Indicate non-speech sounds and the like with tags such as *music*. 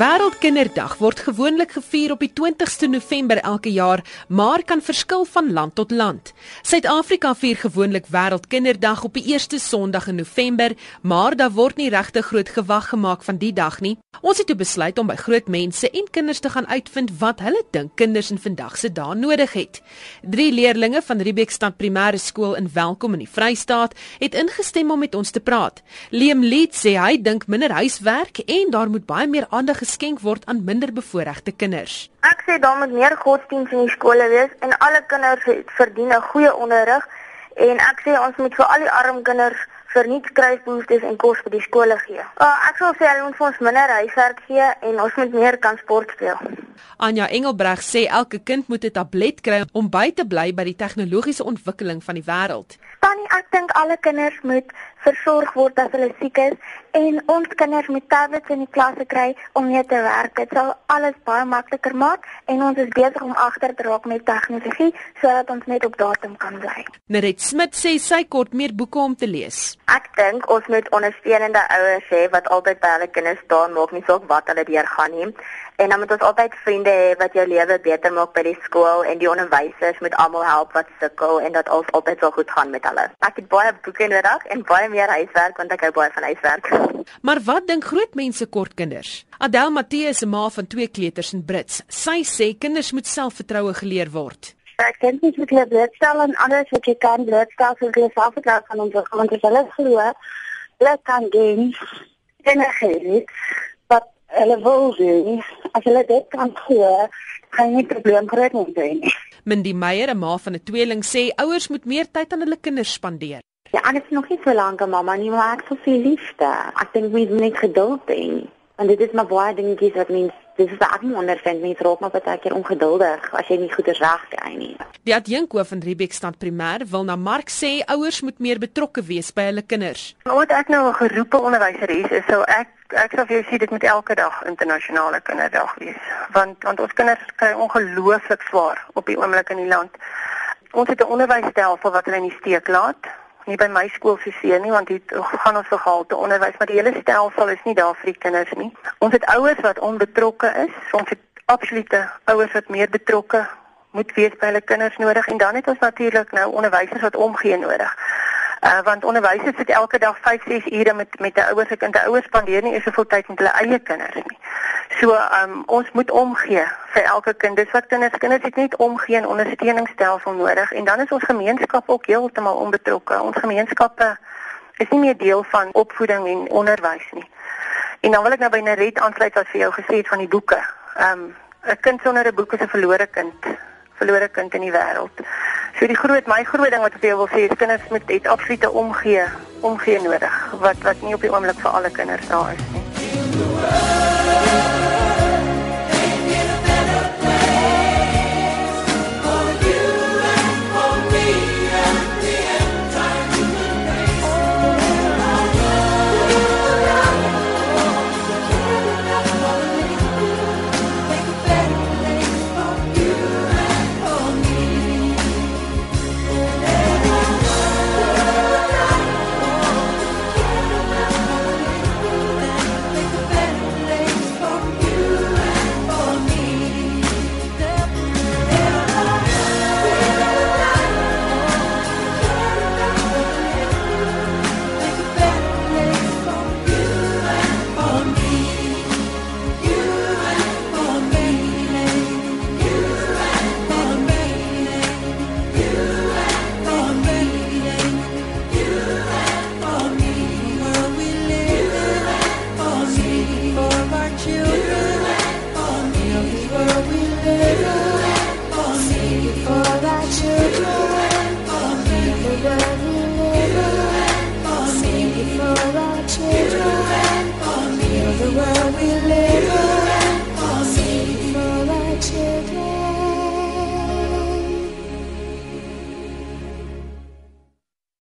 Wêreldkinderdag word gewoonlik gevier op die 20ste November elke jaar, maar kan verskil van land tot land. Suid-Afrika vier gewoonlik Wêreldkinderdag op die eerste Sondag in November, maar daar word nie regte groot gewag gemaak van die dag nie. Ons het toe besluit om by groot mense en kinders te gaan uitvind wat hulle dink kinders in vandag se dae nodig het. Drie leerdlinge van Riebeekstad Primêre Skool in Welkom in die Vrystaat het ingestem om met ons te praat. Liam Leet sê hy dink minder huiswerk en daar moet baie meer aandag geskenk word aan minderbevoorregte kinders. Ek sê daar moet meer godsdienst in die skole wees en alle kinders verdien 'n goeie onderrig en ek sê ons moet vir al die arm kinders vir nie skryfbehoeftes en kos vir die skole gee. Uh, ek sal sê hulle moet vir ons minder huiswerk gee en ons moet meer kan sport speel. Anja Engelbreg sê elke kind moet 'n tablet kry om by te bly by die tegnologiese ontwikkeling van die wêreld. Tannie, ek dink alle kinders moet versorg word as hulle siek is en ons kinders moet tablets in die klasse kry om mee te werk. Dit sal alles baie makliker maak en ons is besig om agter te raak met tegnologie sodat ons net op datum kan bly. Nerit Smit sê sy kort meer boeke om te lees. Ek dink ons moet ondersteunende ouers hê wat altyd by hulle kinders staan, maak nie saak wat hulle deur gaan nie. En dan moet ons altyd vriende hê wat jou lewe beter maak by die skool en die onderwysers moet almal help wat sukkel en dat alles altyd so goed gaan met hulle. Ek het baie boeke nodig en baie meer huiswerk want ek hou baie van huiswerk. *laughs* Maar wat dink groot mense kort kinders? Adel Matthee is 'n ma van twee kleuters in Brits. Sy sê kinders moet selfvertroue geleer word. Ek dink jy moet hulle blootstel aan alles wat jy kan blootstel vir hulle selfvertroue kan ontwikkel want as hulle glo hulle kan doen energie wat hulle wil doen as hulle dit kan glo gaan nie probleem groot wees nie. Mindy Meyer, 'n ma van 'n tweeling, sê ouers moet meer tyd aan hulle kinders spandeer. Ja, en dit is nog nie so lank, mamma, nie maar ek soveel liefde. Ek dink we need geduld hê. En dit is maar baie dingetjies wat mens dis is ek ondervind mense raak maar baie keer ongeduldig as jy nie goeie reg kry nie. Die adjunkhoof van Riebeekstad Primêr wil na Mark sê ouers moet meer betrokke wees by hulle kinders. Omdat ek nou 'n geroepe onderwyser is, is sou ek ek sou vir jou sê dit moet elke dag internasionale kinderdag wees, want want ons kinders kry ongelooflik swaar op die oomblik in die land. Ons het 'n onderwysstelsel wat hulle in die steek laat nie by my skool se seun nie want dit gaan ons gehalte onderwys maar die hele stelsel is nie daar vir die kinders nie. Ons het ouers wat onbetrokke is. Ons het absolute ouers wat meer betrokke moet wees by hulle kinders nodig en dan het ons natuurlik nou onderwysers wat omgee nodig. Uh want onderwysers sit elke dag 5, 6 ure met met 'n ouer se kind. 'n Ouer spandeer nie soveel tyd met hulle eie kinders nie. So um ons moet omgee vir elke kind. Dis wat kinders kinders het net omgee en ondersteuningsstelsel nodig en dan is ons gemeenskap ook heeltemal onbetrokke. Ons gemeenskappe is nie meer deel van opvoeding en onderwys nie. En dan wil ek nou by Naret aansluit wat vir jou gesê het van die boeke. Um 'n kind sonder 'n boek is 'n verlore kind verlore kind in die wêreld. So die groot my groot ding wat ek vir jou wil sê is kinders moet dit absolute omgee, omgee nodig wat wat nie op die oomblik vir alle kinders daar is nie. where we live.